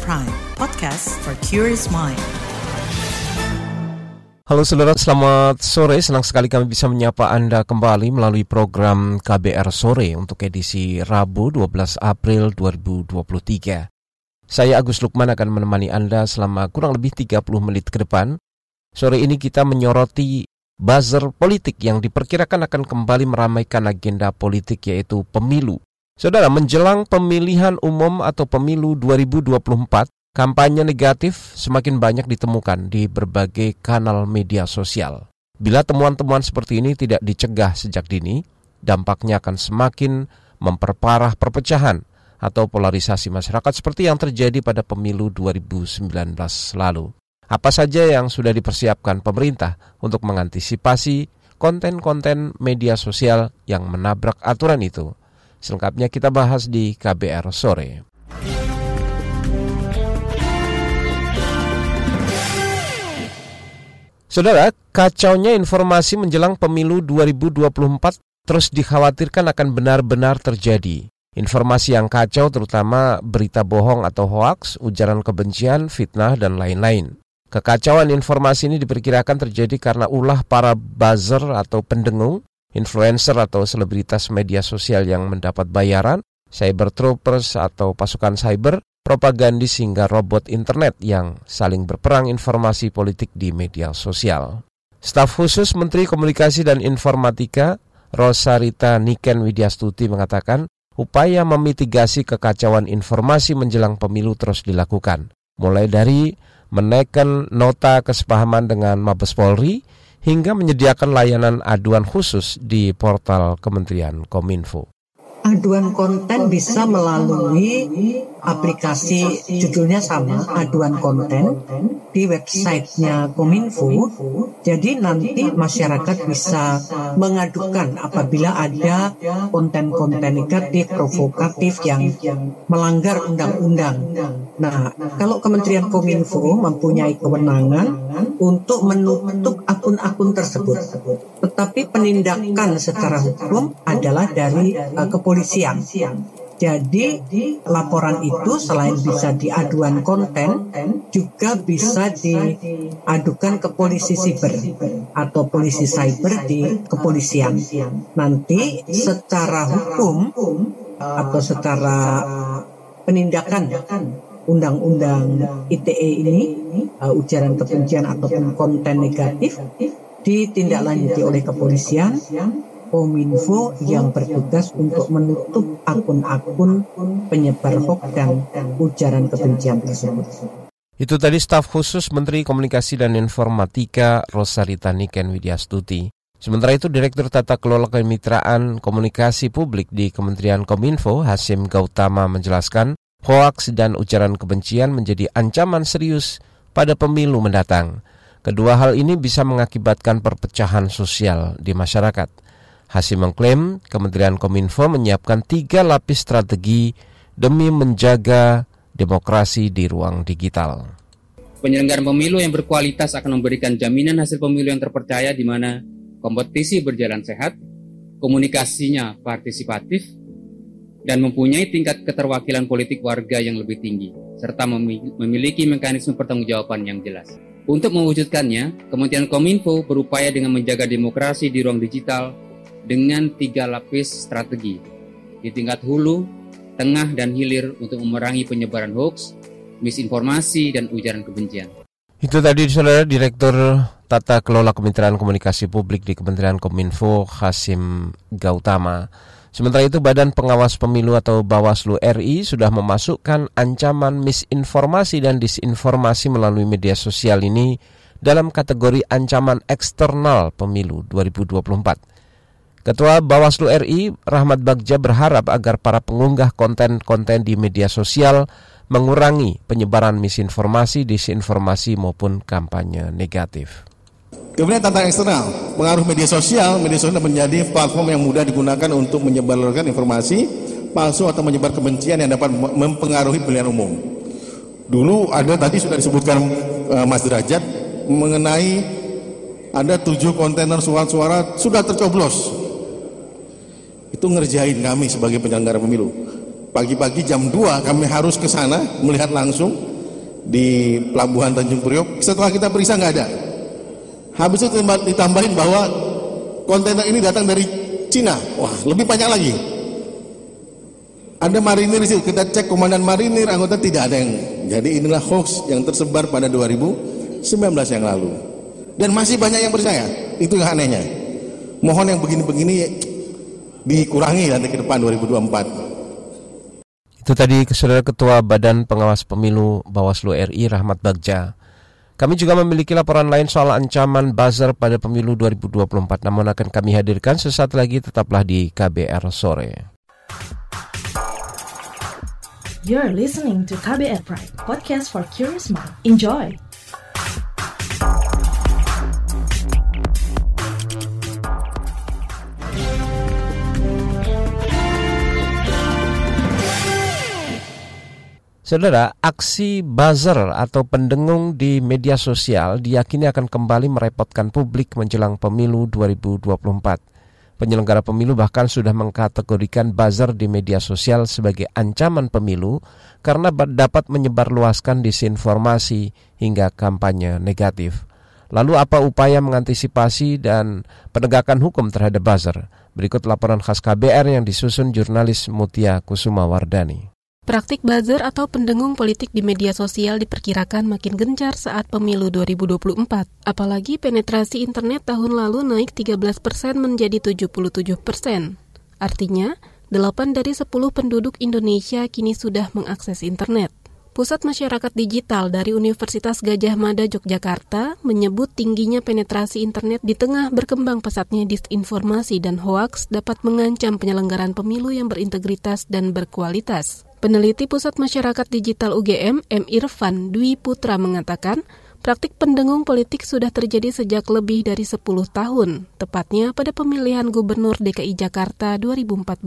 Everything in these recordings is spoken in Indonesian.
Prime, podcast for curious mind. Halo saudara, selamat sore. Senang sekali kami bisa menyapa Anda kembali melalui program KBR Sore untuk edisi Rabu 12 April 2023. Saya Agus Lukman akan menemani Anda selama kurang lebih 30 menit ke depan. Sore ini kita menyoroti buzzer politik yang diperkirakan akan kembali meramaikan agenda politik yaitu pemilu. Saudara, menjelang pemilihan umum atau pemilu 2024, kampanye negatif semakin banyak ditemukan di berbagai kanal media sosial. Bila temuan-temuan seperti ini tidak dicegah sejak dini, dampaknya akan semakin memperparah perpecahan atau polarisasi masyarakat seperti yang terjadi pada pemilu 2019 lalu. Apa saja yang sudah dipersiapkan pemerintah untuk mengantisipasi konten-konten media sosial yang menabrak aturan itu? Selengkapnya kita bahas di KBR sore. Saudara, kacaunya informasi menjelang pemilu 2024 terus dikhawatirkan akan benar-benar terjadi. Informasi yang kacau terutama berita bohong atau hoaks, ujaran kebencian, fitnah, dan lain-lain. Kekacauan informasi ini diperkirakan terjadi karena ulah para buzzer atau pendengung, influencer atau selebritas media sosial yang mendapat bayaran, cyber troopers atau pasukan cyber, propagandis hingga robot internet yang saling berperang informasi politik di media sosial. Staf khusus Menteri Komunikasi dan Informatika, Rosarita Niken Widyastuti mengatakan, upaya memitigasi kekacauan informasi menjelang pemilu terus dilakukan, mulai dari menaikkan nota kesepahaman dengan Mabes Polri hingga menyediakan layanan aduan khusus di portal Kementerian Kominfo. Aduan konten bisa melalui aplikasi judulnya sama, aduan konten di websitenya Kominfo. Jadi nanti masyarakat bisa mengadukan apabila ada konten-konten negatif, provokatif yang melanggar undang-undang. Nah, kalau Kementerian Kominfo mempunyai kewenangan untuk menutup akun-akun tersebut, tetapi penindakan secara hukum adalah dari uh, kepolisian. Jadi laporan itu selain bisa diaduan konten juga bisa diadukan ke polisi siber atau polisi cyber di kepolisian. Nanti secara hukum atau secara penindakan undang-undang ITE ini uh, ujaran kebencian ataupun konten negatif ditindaklanjuti oleh kepolisian Kominfo yang bertugas untuk menutup akun-akun penyebar hoax dan ujaran kebencian tersebut. Itu tadi staf khusus Menteri Komunikasi dan Informatika Rosarita Niken Widyastuti. Sementara itu Direktur Tata Kelola Kemitraan Komunikasi Publik di Kementerian Kominfo Hasim Gautama menjelaskan hoaks dan ujaran kebencian menjadi ancaman serius pada pemilu mendatang. Kedua hal ini bisa mengakibatkan perpecahan sosial di masyarakat. Hasim mengklaim Kementerian Kominfo menyiapkan tiga lapis strategi demi menjaga demokrasi di ruang digital. Penyelenggaraan pemilu yang berkualitas akan memberikan jaminan hasil pemilu yang terpercaya di mana kompetisi berjalan sehat, komunikasinya partisipatif, dan mempunyai tingkat keterwakilan politik warga yang lebih tinggi, serta memiliki mekanisme pertanggungjawaban yang jelas. Untuk mewujudkannya, Kementerian Kominfo berupaya dengan menjaga demokrasi di ruang digital dengan tiga lapis strategi, di tingkat hulu, tengah, dan hilir untuk memerangi penyebaran hoax, misinformasi, dan ujaran kebencian. Itu tadi saudara Direktur Tata Kelola Kementerian Komunikasi Publik di Kementerian Kominfo Hasim Gautama. Sementara itu Badan Pengawas Pemilu atau Bawaslu RI sudah memasukkan ancaman misinformasi dan disinformasi melalui media sosial ini dalam kategori ancaman eksternal pemilu 2024. Ketua Bawaslu RI Rahmat Bagja berharap agar para pengunggah konten-konten di media sosial mengurangi penyebaran misinformasi, disinformasi maupun kampanye negatif. Kemudian tantangan eksternal, pengaruh media sosial, media sosial menjadi platform yang mudah digunakan untuk menyebarkan informasi palsu atau menyebar kebencian yang dapat mempengaruhi pilihan umum. Dulu ada tadi sudah disebutkan uh, Mas Derajat mengenai ada tujuh kontainer suara-suara sudah tercoblos. Itu ngerjain kami sebagai penyelenggara pemilu. Pagi-pagi jam 2 kami harus ke sana melihat langsung di pelabuhan Tanjung Priok. Setelah kita periksa nggak ada. Habis itu ditambahin bahwa kontainer ini datang dari Cina. Wah, lebih banyak lagi. Ada marinir di situ. Kita cek komandan marinir, anggota tidak ada yang. Jadi inilah hoax yang tersebar pada 2019 yang lalu. Dan masih banyak yang percaya. Itu yang anehnya. Mohon yang begini-begini dikurangi nanti ke depan 2024. Itu tadi Saudara Ketua Badan Pengawas Pemilu Bawaslu RI Rahmat Bagja. Kami juga memiliki laporan lain soal ancaman buzzer pada pemilu 2024 namun akan kami hadirkan sesaat lagi tetaplah di KBR sore. You're listening to KBR Pride, podcast for curious mind. Enjoy! Saudara, aksi buzzer atau pendengung di media sosial diyakini akan kembali merepotkan publik menjelang pemilu 2024. Penyelenggara pemilu bahkan sudah mengkategorikan buzzer di media sosial sebagai ancaman pemilu karena dapat menyebarluaskan disinformasi hingga kampanye negatif. Lalu apa upaya mengantisipasi dan penegakan hukum terhadap buzzer? Berikut laporan khas KBR yang disusun jurnalis Mutia Kusuma Wardani. Praktik buzzer atau pendengung politik di media sosial diperkirakan makin gencar saat pemilu 2024. Apalagi penetrasi internet tahun lalu naik 13 persen menjadi 77 persen. Artinya, 8 dari 10 penduduk Indonesia kini sudah mengakses internet. Pusat Masyarakat Digital dari Universitas Gajah Mada Yogyakarta menyebut tingginya penetrasi internet di tengah berkembang pesatnya disinformasi dan hoaks dapat mengancam penyelenggaraan pemilu yang berintegritas dan berkualitas. Peneliti Pusat Masyarakat Digital UGM, M. Irfan Dwi Putra mengatakan, praktik pendengung politik sudah terjadi sejak lebih dari 10 tahun, tepatnya pada pemilihan Gubernur DKI Jakarta 2014.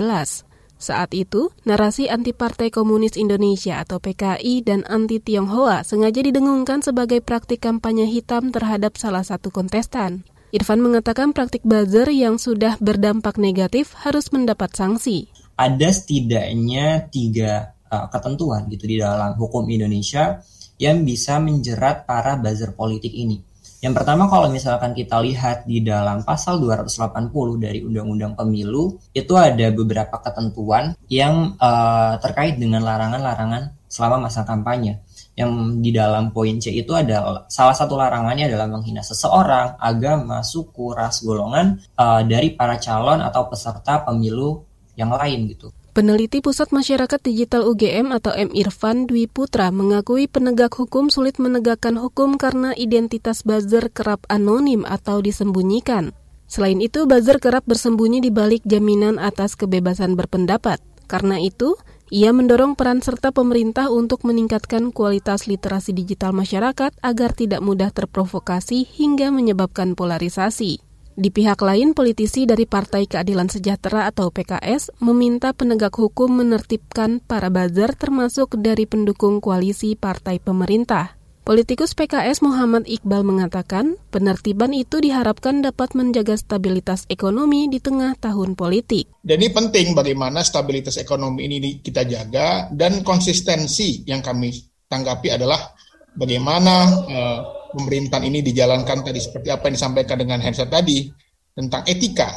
Saat itu, narasi anti Partai Komunis Indonesia atau PKI dan anti Tionghoa sengaja didengungkan sebagai praktik kampanye hitam terhadap salah satu kontestan. Irfan mengatakan praktik buzzer yang sudah berdampak negatif harus mendapat sanksi ada setidaknya tiga uh, ketentuan gitu di dalam hukum Indonesia yang bisa menjerat para buzzer politik ini. Yang pertama kalau misalkan kita lihat di dalam pasal 280 dari Undang-Undang Pemilu itu ada beberapa ketentuan yang uh, terkait dengan larangan-larangan selama masa kampanye. Yang di dalam poin C itu ada salah satu larangannya adalah menghina seseorang, agama, suku, ras, golongan uh, dari para calon atau peserta pemilu yang lain gitu. Peneliti Pusat Masyarakat Digital UGM atau M. Irfan Dwi Putra mengakui penegak hukum sulit menegakkan hukum karena identitas buzzer kerap anonim atau disembunyikan. Selain itu, buzzer kerap bersembunyi di balik jaminan atas kebebasan berpendapat. Karena itu, ia mendorong peran serta pemerintah untuk meningkatkan kualitas literasi digital masyarakat agar tidak mudah terprovokasi hingga menyebabkan polarisasi. Di pihak lain, politisi dari Partai Keadilan Sejahtera atau PKS meminta penegak hukum menertibkan para buzzer termasuk dari pendukung koalisi partai pemerintah. Politikus PKS Muhammad Iqbal mengatakan, penertiban itu diharapkan dapat menjaga stabilitas ekonomi di tengah tahun politik. Dan ini penting bagaimana stabilitas ekonomi ini kita jaga dan konsistensi yang kami tanggapi adalah bagaimana uh, pemerintahan ini dijalankan tadi seperti apa yang disampaikan dengan Hensa tadi tentang etika.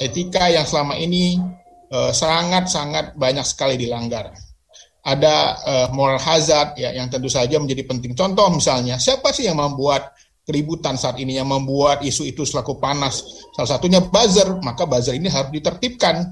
Etika yang selama ini eh, sangat-sangat uh, banyak sekali dilanggar. Ada uh, moral hazard ya yang tentu saja menjadi penting. Contoh misalnya, siapa sih yang membuat keributan saat ini yang membuat isu itu selaku panas? Salah satunya buzzer, maka buzzer ini harus ditertibkan.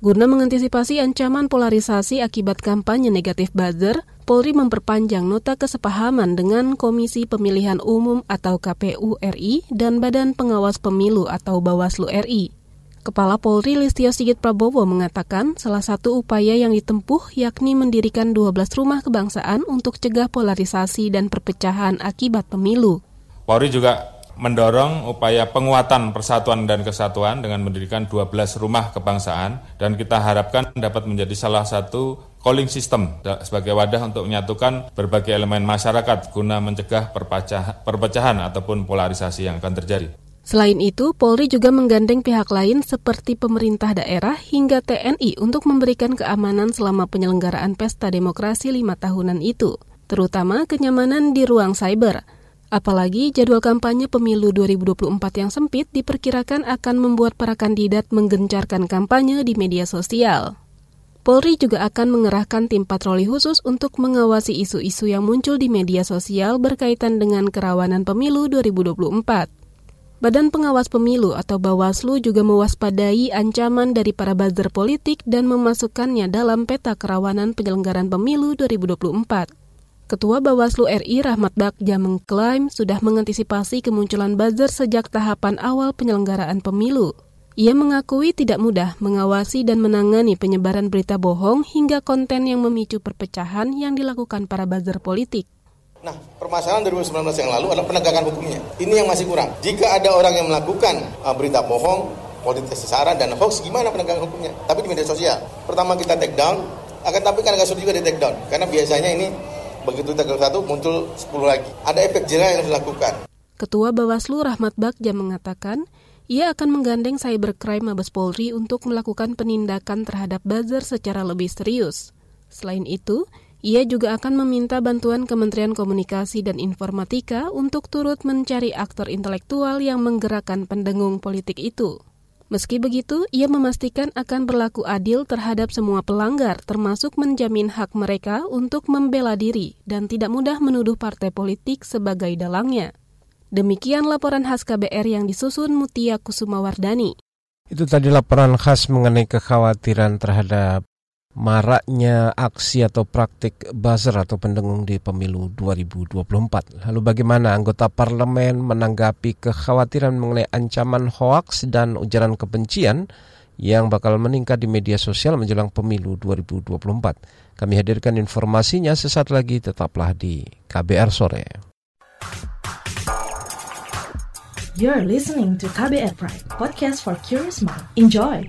Guna mengantisipasi ancaman polarisasi akibat kampanye negatif buzzer, Polri memperpanjang nota kesepahaman dengan Komisi Pemilihan Umum atau KPU RI dan Badan Pengawas Pemilu atau Bawaslu RI. Kepala Polri Listio Sigit Prabowo mengatakan salah satu upaya yang ditempuh yakni mendirikan 12 rumah kebangsaan untuk cegah polarisasi dan perpecahan akibat pemilu. Polri juga mendorong upaya penguatan persatuan dan kesatuan dengan mendirikan 12 rumah kebangsaan dan kita harapkan dapat menjadi salah satu calling system sebagai wadah untuk menyatukan berbagai elemen masyarakat guna mencegah perpecahan ataupun polarisasi yang akan terjadi. Selain itu, Polri juga menggandeng pihak lain seperti pemerintah daerah hingga TNI untuk memberikan keamanan selama penyelenggaraan pesta demokrasi lima tahunan itu, terutama kenyamanan di ruang cyber. Apalagi jadwal kampanye pemilu 2024 yang sempit diperkirakan akan membuat para kandidat menggencarkan kampanye di media sosial. Polri juga akan mengerahkan tim patroli khusus untuk mengawasi isu-isu yang muncul di media sosial berkaitan dengan kerawanan pemilu 2024. Badan Pengawas Pemilu atau Bawaslu juga mewaspadai ancaman dari para buzzer politik dan memasukkannya dalam peta kerawanan penyelenggaraan pemilu 2024. Ketua Bawaslu RI Rahmat Bagja mengklaim sudah mengantisipasi kemunculan buzzer sejak tahapan awal penyelenggaraan pemilu. Ia mengakui tidak mudah mengawasi dan menangani penyebaran berita bohong hingga konten yang memicu perpecahan yang dilakukan para buzzer politik. Nah, permasalahan 2019 yang lalu adalah penegakan hukumnya. Ini yang masih kurang. Jika ada orang yang melakukan uh, berita bohong, politik sesara dan hoax, gimana penegakan hukumnya? Tapi di media sosial. Pertama kita take down, akan tapi kan agak sulit juga di take down. Karena biasanya ini begitu tanggal satu muncul 10 lagi. Ada efek jerah yang dilakukan. Ketua Bawaslu Rahmat Bagja mengatakan, ia akan menggandeng Cybercrime Mabes Polri untuk melakukan penindakan terhadap buzzer secara lebih serius. Selain itu, ia juga akan meminta bantuan Kementerian Komunikasi dan Informatika untuk turut mencari aktor intelektual yang menggerakkan pendengung politik itu. Meski begitu, ia memastikan akan berlaku adil terhadap semua pelanggar, termasuk menjamin hak mereka untuk membela diri dan tidak mudah menuduh partai politik sebagai dalangnya. Demikian laporan khas KBR yang disusun Mutia Kusumawardani. Itu tadi laporan khas mengenai kekhawatiran terhadap maraknya aksi atau praktik buzzer atau pendengung di pemilu 2024. Lalu bagaimana anggota parlemen menanggapi kekhawatiran mengenai ancaman hoaks dan ujaran kebencian yang bakal meningkat di media sosial menjelang pemilu 2024. Kami hadirkan informasinya sesaat lagi tetaplah di KBR sore. You're listening to KBR Pride, podcast for curious mind. Enjoy.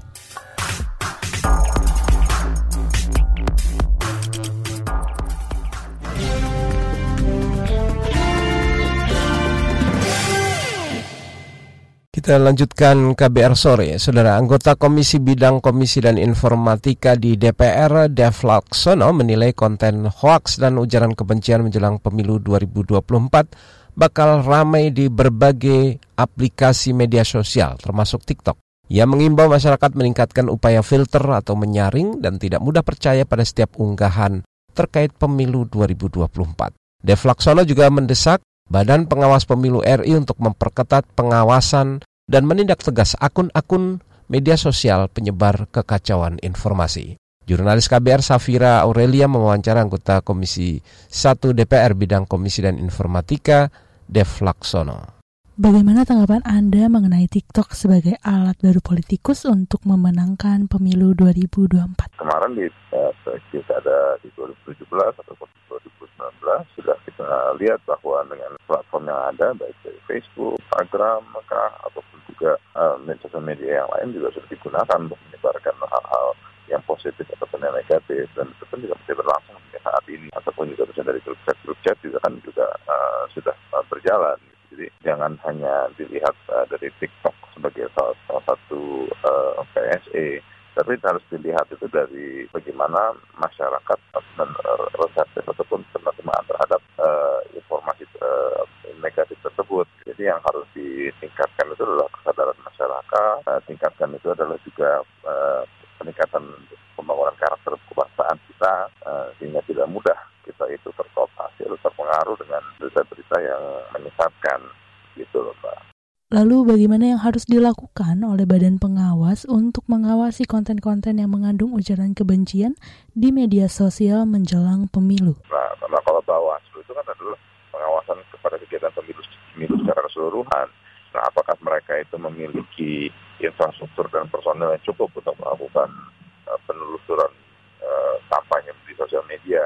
Kita lanjutkan KBR sore. Saudara anggota Komisi Bidang Komisi dan Informatika di DPR, Dev Laksono menilai konten hoaks dan ujaran kebencian menjelang pemilu 2024 bakal ramai di berbagai aplikasi media sosial termasuk TikTok. Ia mengimbau masyarakat meningkatkan upaya filter atau menyaring dan tidak mudah percaya pada setiap unggahan terkait pemilu 2024. Dev Laksono juga mendesak Badan Pengawas Pemilu RI untuk memperketat pengawasan dan menindak tegas akun-akun media sosial penyebar kekacauan informasi. Jurnalis KBR Safira Aurelia mewawancara anggota Komisi 1 DPR bidang Komisi dan Informatika, Dev Laksono. Bagaimana tanggapan Anda mengenai TikTok sebagai alat baru politikus untuk memenangkan pemilu 2024? Kemarin di uh, ada di 2017 ataupun 2019 sudah kita lihat bahwa dengan platform yang ada baik dari Facebook, Instagram, maka ataupun juga uh, sosial media yang lain juga sudah digunakan untuk menyebarkan hal-hal yang positif ataupun yang negatif dan itu pun juga masih berlangsung hingga saat ini ataupun juga misalnya dari grup chat grup chat juga kan juga uh, sudah uh, berjalan jadi jangan hanya dilihat uh, dari TikTok sebagai salah, salah satu uh, PSE tapi harus dilihat itu dari bagaimana masyarakat reseptif ataupun penerimaan terhadap uh, informasi uh, negatif tersebut. Jadi yang harus ditingkatkan itu adalah kesadaran masyarakat, uh, tingkatkan itu adalah juga uh, peningkatan pembangunan karakter kebangsaan kita uh, sehingga tidak mudah kita itu terkooptasi atau terpengaruh dengan berita-berita yang menyesatkan gitu loh Mbak. Lalu bagaimana yang harus dilakukan oleh badan pengawas untuk mengawasi konten-konten yang mengandung ujaran kebencian di media sosial menjelang pemilu? Nah, karena kalau Bawaslu itu kan adalah pengawasan kepada kegiatan pemilu, pemilu secara keseluruhan. Nah, apakah mereka itu memiliki infrastruktur dan personel yang cukup untuk melakukan uh, penelusuran uh, kampanye di sosial media?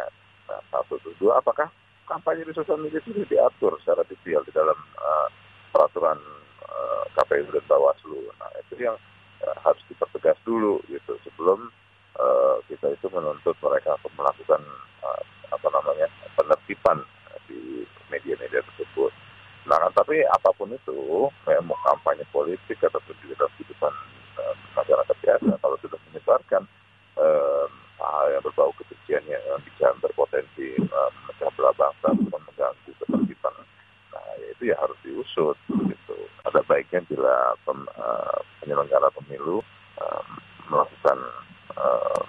Nah, satu, dua, apakah kampanye di sosial media itu diatur secara detail di dalam uh, peraturan uh, KPU dan Bawaslu. Nah itu yang uh, harus dipertegas dulu gitu sebelum uh, kita itu menuntut mereka untuk melakukan uh, apa namanya penertiban di media-media tersebut. Nah, tapi apa pun itu, ya, mau kampanye politik ataupun juga dalam kehidupan uh, masyarakat biasa, kalau sudah menyebarkan uh, hal yang berbau kebencian yang bisa berpotensi uh, memecah belah bangsa atau mengganggu ketertiban, nah ya itu ya harus diusut. Gitu. Ada baiknya bila pem, uh, penyelenggara pemilu melakukan uh,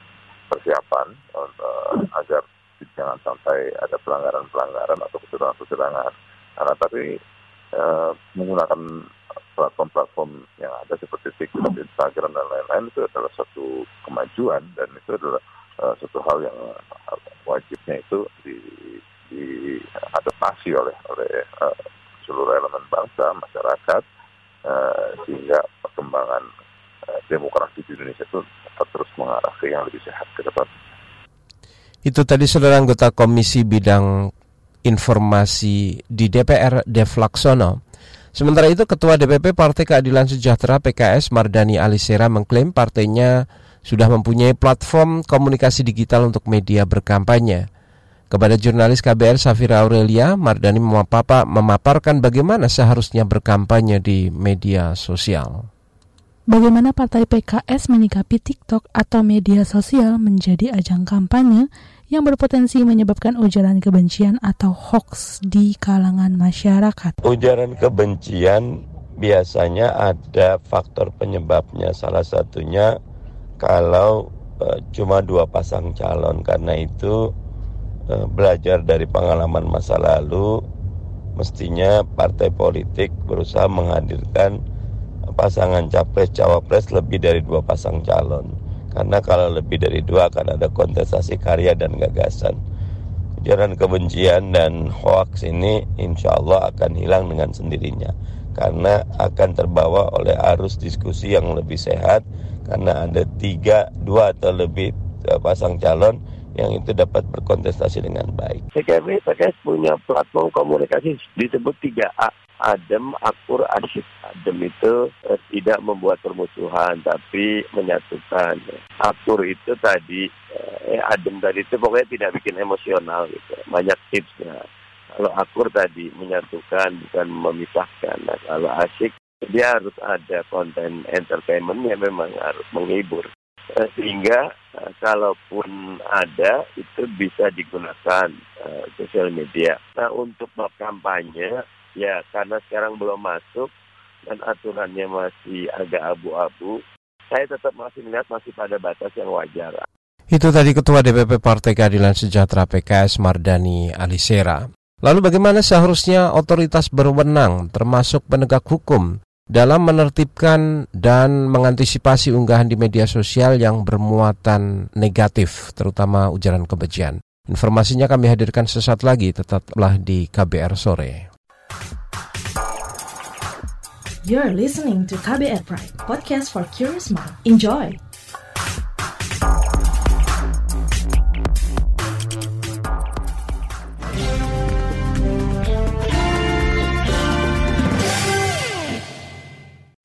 persiapan uh, agar jangan sampai ada pelanggaran-pelanggaran atau kecurangan-kecurangan. Karena tapi uh, menggunakan platform-platform yang ada seperti TikTok, Instagram dan lain-lain itu adalah satu kemajuan dan itu adalah uh, satu hal yang wajibnya itu di, diadaptasi oleh oleh uh, seluruh elemen bangsa, masyarakat, uh, sehingga perkembangan uh, demokrasi di Indonesia itu terus mengarah ke yang lebih sehat ke depan. Itu tadi saudara anggota Komisi Bidang Informasi di DPR Dev Laksono. Sementara itu Ketua DPP Partai Keadilan Sejahtera PKS Mardani Alisera mengklaim partainya sudah mempunyai platform komunikasi digital untuk media berkampanye. Kepada jurnalis KBR Safira Aurelia, Mardani memaparkan bagaimana seharusnya berkampanye di media sosial. Bagaimana Partai PKS menyikapi TikTok atau media sosial menjadi ajang kampanye yang berpotensi menyebabkan ujaran kebencian atau hoax di kalangan masyarakat. Ujaran kebencian biasanya ada faktor penyebabnya. Salah satunya kalau uh, cuma dua pasang calon karena itu uh, belajar dari pengalaman masa lalu mestinya partai politik berusaha menghadirkan pasangan capres cawapres lebih dari dua pasang calon karena kalau lebih dari dua akan ada kontestasi karya dan gagasan. Ujaran kebencian dan hoax ini insya Allah akan hilang dengan sendirinya. Karena akan terbawa oleh arus diskusi yang lebih sehat. Karena ada tiga, dua atau lebih eh, pasang calon yang itu dapat berkontestasi dengan baik. PKB PKS punya platform komunikasi disebut 3A adem, akur, asyik. Adem itu eh, tidak membuat permusuhan, tapi menyatukan. Akur itu tadi, eh, adem tadi itu pokoknya tidak bikin emosional gitu. Banyak tipsnya. Kalau akur tadi menyatukan, bukan memisahkan. Nah, kalau asyik, dia harus ada konten entertainment yang memang harus menghibur. Eh, sehingga eh, kalaupun ada, itu bisa digunakan eh, sosial media. Nah, untuk bab kampanye, Ya, karena sekarang belum masuk dan aturannya masih agak abu-abu, saya tetap masih melihat masih pada batas yang wajar. Itu tadi Ketua DPP Partai Keadilan Sejahtera PKS Mardani Alisera. Lalu bagaimana seharusnya otoritas berwenang termasuk penegak hukum dalam menertibkan dan mengantisipasi unggahan di media sosial yang bermuatan negatif, terutama ujaran kebencian. Informasinya kami hadirkan sesaat lagi, tetaplah di KBR Sore. You're listening to KBR Pride, podcast for curious mind. Enjoy!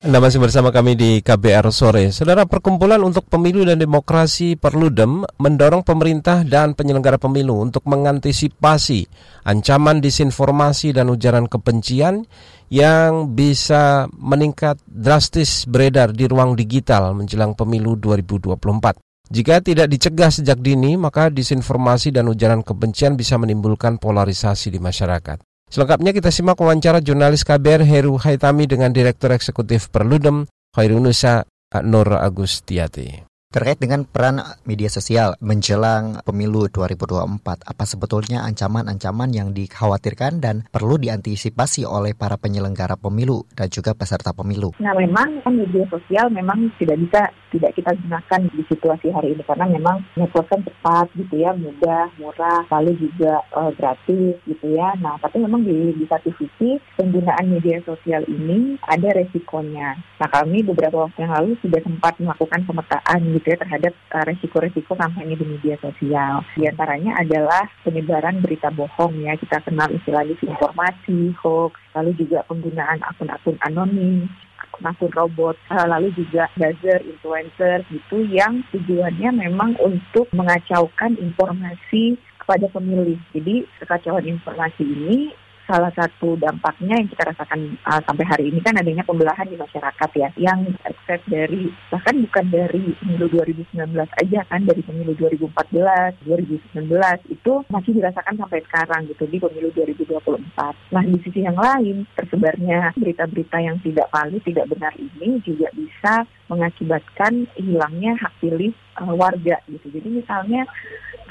Anda masih bersama kami di KBR Sore. Saudara Perkumpulan untuk Pemilu dan Demokrasi Perludem mendorong pemerintah dan penyelenggara pemilu untuk mengantisipasi ancaman disinformasi dan ujaran kebencian yang bisa meningkat drastis beredar di ruang digital menjelang pemilu 2024. Jika tidak dicegah sejak dini, maka disinformasi dan ujaran kebencian bisa menimbulkan polarisasi di masyarakat. Selengkapnya kita simak wawancara jurnalis KBR Heru Haitami dengan Direktur Eksekutif Perludem, Khairunusa Nur Agustiati. Terkait dengan peran media sosial menjelang pemilu 2024, apa sebetulnya ancaman-ancaman yang dikhawatirkan dan perlu diantisipasi oleh para penyelenggara pemilu dan juga peserta pemilu? Nah, memang kan media sosial memang tidak bisa tidak kita gunakan di situasi hari ini karena memang network kan cepat gitu ya, mudah, murah, lalu juga uh, gratis gitu ya. Nah, tapi memang di, di satu sisi penggunaan media sosial ini ada resikonya. Nah, kami beberapa waktu yang lalu sudah sempat melakukan pemetaan gitu gitu ya terhadap uh, resiko-resiko kampanye di media sosial. Di antaranya adalah penyebaran berita bohong ya, kita kenal istilah disinformasi, hoax, lalu juga penggunaan akun-akun anonim, akun-akun robot, uh, lalu juga buzzer, influencer gitu yang tujuannya memang untuk mengacaukan informasi kepada pemilih. Jadi kekacauan informasi ini salah satu dampaknya yang kita rasakan uh, sampai hari ini kan adanya pembelahan di masyarakat ya yang ekses dari bahkan bukan dari pemilu 2019 aja kan dari pemilu 2014, 2019 itu masih dirasakan sampai sekarang gitu di pemilu 2024. Nah di sisi yang lain tersebarnya berita-berita yang tidak valid, tidak benar ini juga bisa mengakibatkan hilangnya hak pilih uh, warga gitu. Jadi misalnya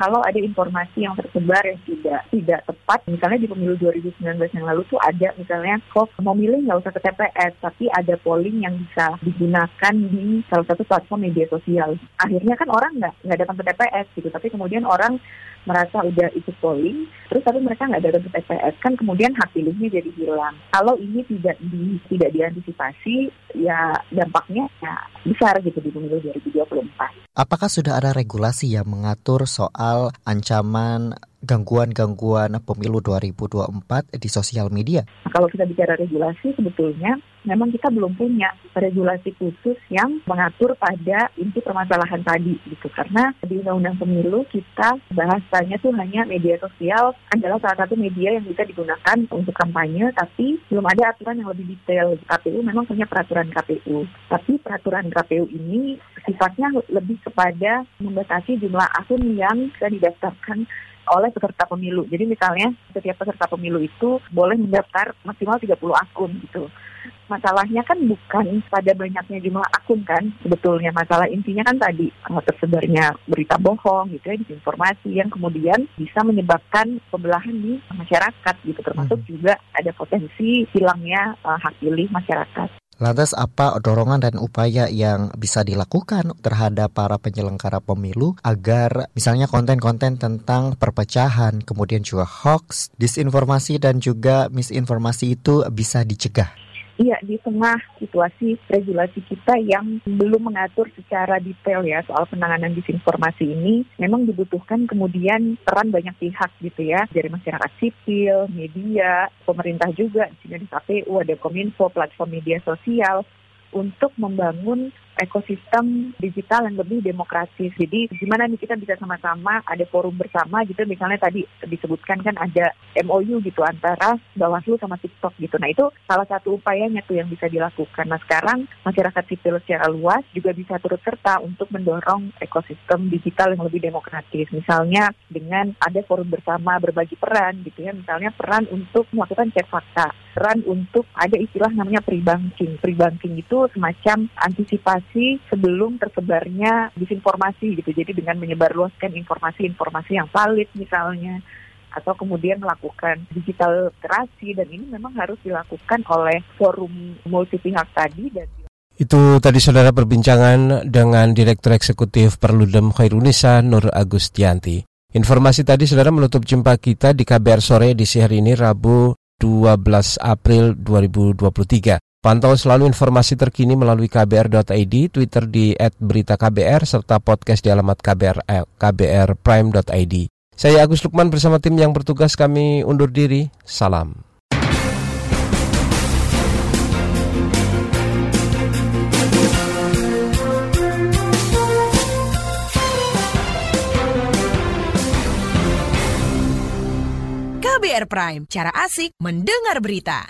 kalau ada informasi yang tersebar yang tidak tidak tepat, misalnya di pemilu 2019 yang lalu tuh ada misalnya kok mau milih nggak usah ke TPS, tapi ada polling yang bisa digunakan di salah satu platform media sosial. Akhirnya kan orang nggak nggak datang ke TPS gitu, tapi kemudian orang merasa udah ikut polling, terus tapi mereka nggak datang ke TPS, kan kemudian hak pilihnya jadi hilang. Kalau ini tidak di tidak diantisipasi, ya dampaknya ya besar gitu di pemilu 2024. Apakah sudah ada regulasi yang mengatur soal ancaman gangguan-gangguan pemilu 2024 di sosial media? Kalau kita bicara regulasi sebetulnya memang kita belum punya regulasi khusus yang mengatur pada inti permasalahan tadi gitu. Karena di undang-undang pemilu kita bahasanya tuh hanya media sosial adalah salah satu media yang bisa digunakan untuk kampanye tapi belum ada aturan yang lebih detail. KPU memang punya peraturan KPU. Tapi peraturan KPU ini sifatnya lebih kepada membatasi jumlah akun yang bisa didaftarkan oleh peserta pemilu. Jadi misalnya setiap peserta pemilu itu boleh mendaftar maksimal 30 akun gitu. Masalahnya kan bukan pada banyaknya jumlah akun kan sebetulnya masalah intinya kan tadi uh, tersebarnya berita bohong gitu ya disinformasi yang kemudian bisa menyebabkan pembelahan di masyarakat gitu termasuk hmm. juga ada potensi hilangnya uh, hak pilih masyarakat. Lantas apa dorongan dan upaya yang bisa dilakukan terhadap para penyelenggara pemilu agar misalnya konten-konten tentang perpecahan, kemudian juga hoax, disinformasi dan juga misinformasi itu bisa dicegah? Iya, di tengah situasi regulasi kita yang belum mengatur secara detail ya soal penanganan disinformasi ini, memang dibutuhkan kemudian peran banyak pihak gitu ya, dari masyarakat sipil, media, pemerintah juga, di sini ada KPU, ada Kominfo, platform media sosial, untuk membangun ekosistem digital yang lebih demokratis. Jadi gimana nih kita bisa sama-sama ada forum bersama gitu misalnya tadi disebutkan kan ada MOU gitu antara Bawaslu sama TikTok gitu. Nah itu salah satu upayanya tuh yang bisa dilakukan. Nah sekarang masyarakat sipil secara luas juga bisa turut serta untuk mendorong ekosistem digital yang lebih demokratis. Misalnya dengan ada forum bersama berbagi peran gitu ya. Misalnya peran untuk melakukan cek fakta, peran untuk ada istilah namanya pre-banking. Pre-banking itu semacam antisipasi informasi sebelum tersebarnya disinformasi gitu. Jadi dengan menyebarluaskan informasi-informasi yang valid misalnya atau kemudian melakukan digital literasi dan ini memang harus dilakukan oleh forum multi pihak tadi dan itu tadi saudara perbincangan dengan Direktur Eksekutif Perludem Khairunisa Nur Agustianti. Informasi tadi saudara menutup jumpa kita di KBR sore di hari ini Rabu 12 April 2023. Pantau selalu informasi terkini melalui kbr.id, Twitter di @beritaKBR serta podcast di alamat kbr, eh, kbrprime.id. Saya Agus Lukman bersama tim yang bertugas kami undur diri. Salam. KBR Prime, cara asik mendengar berita.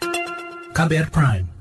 KBR Prime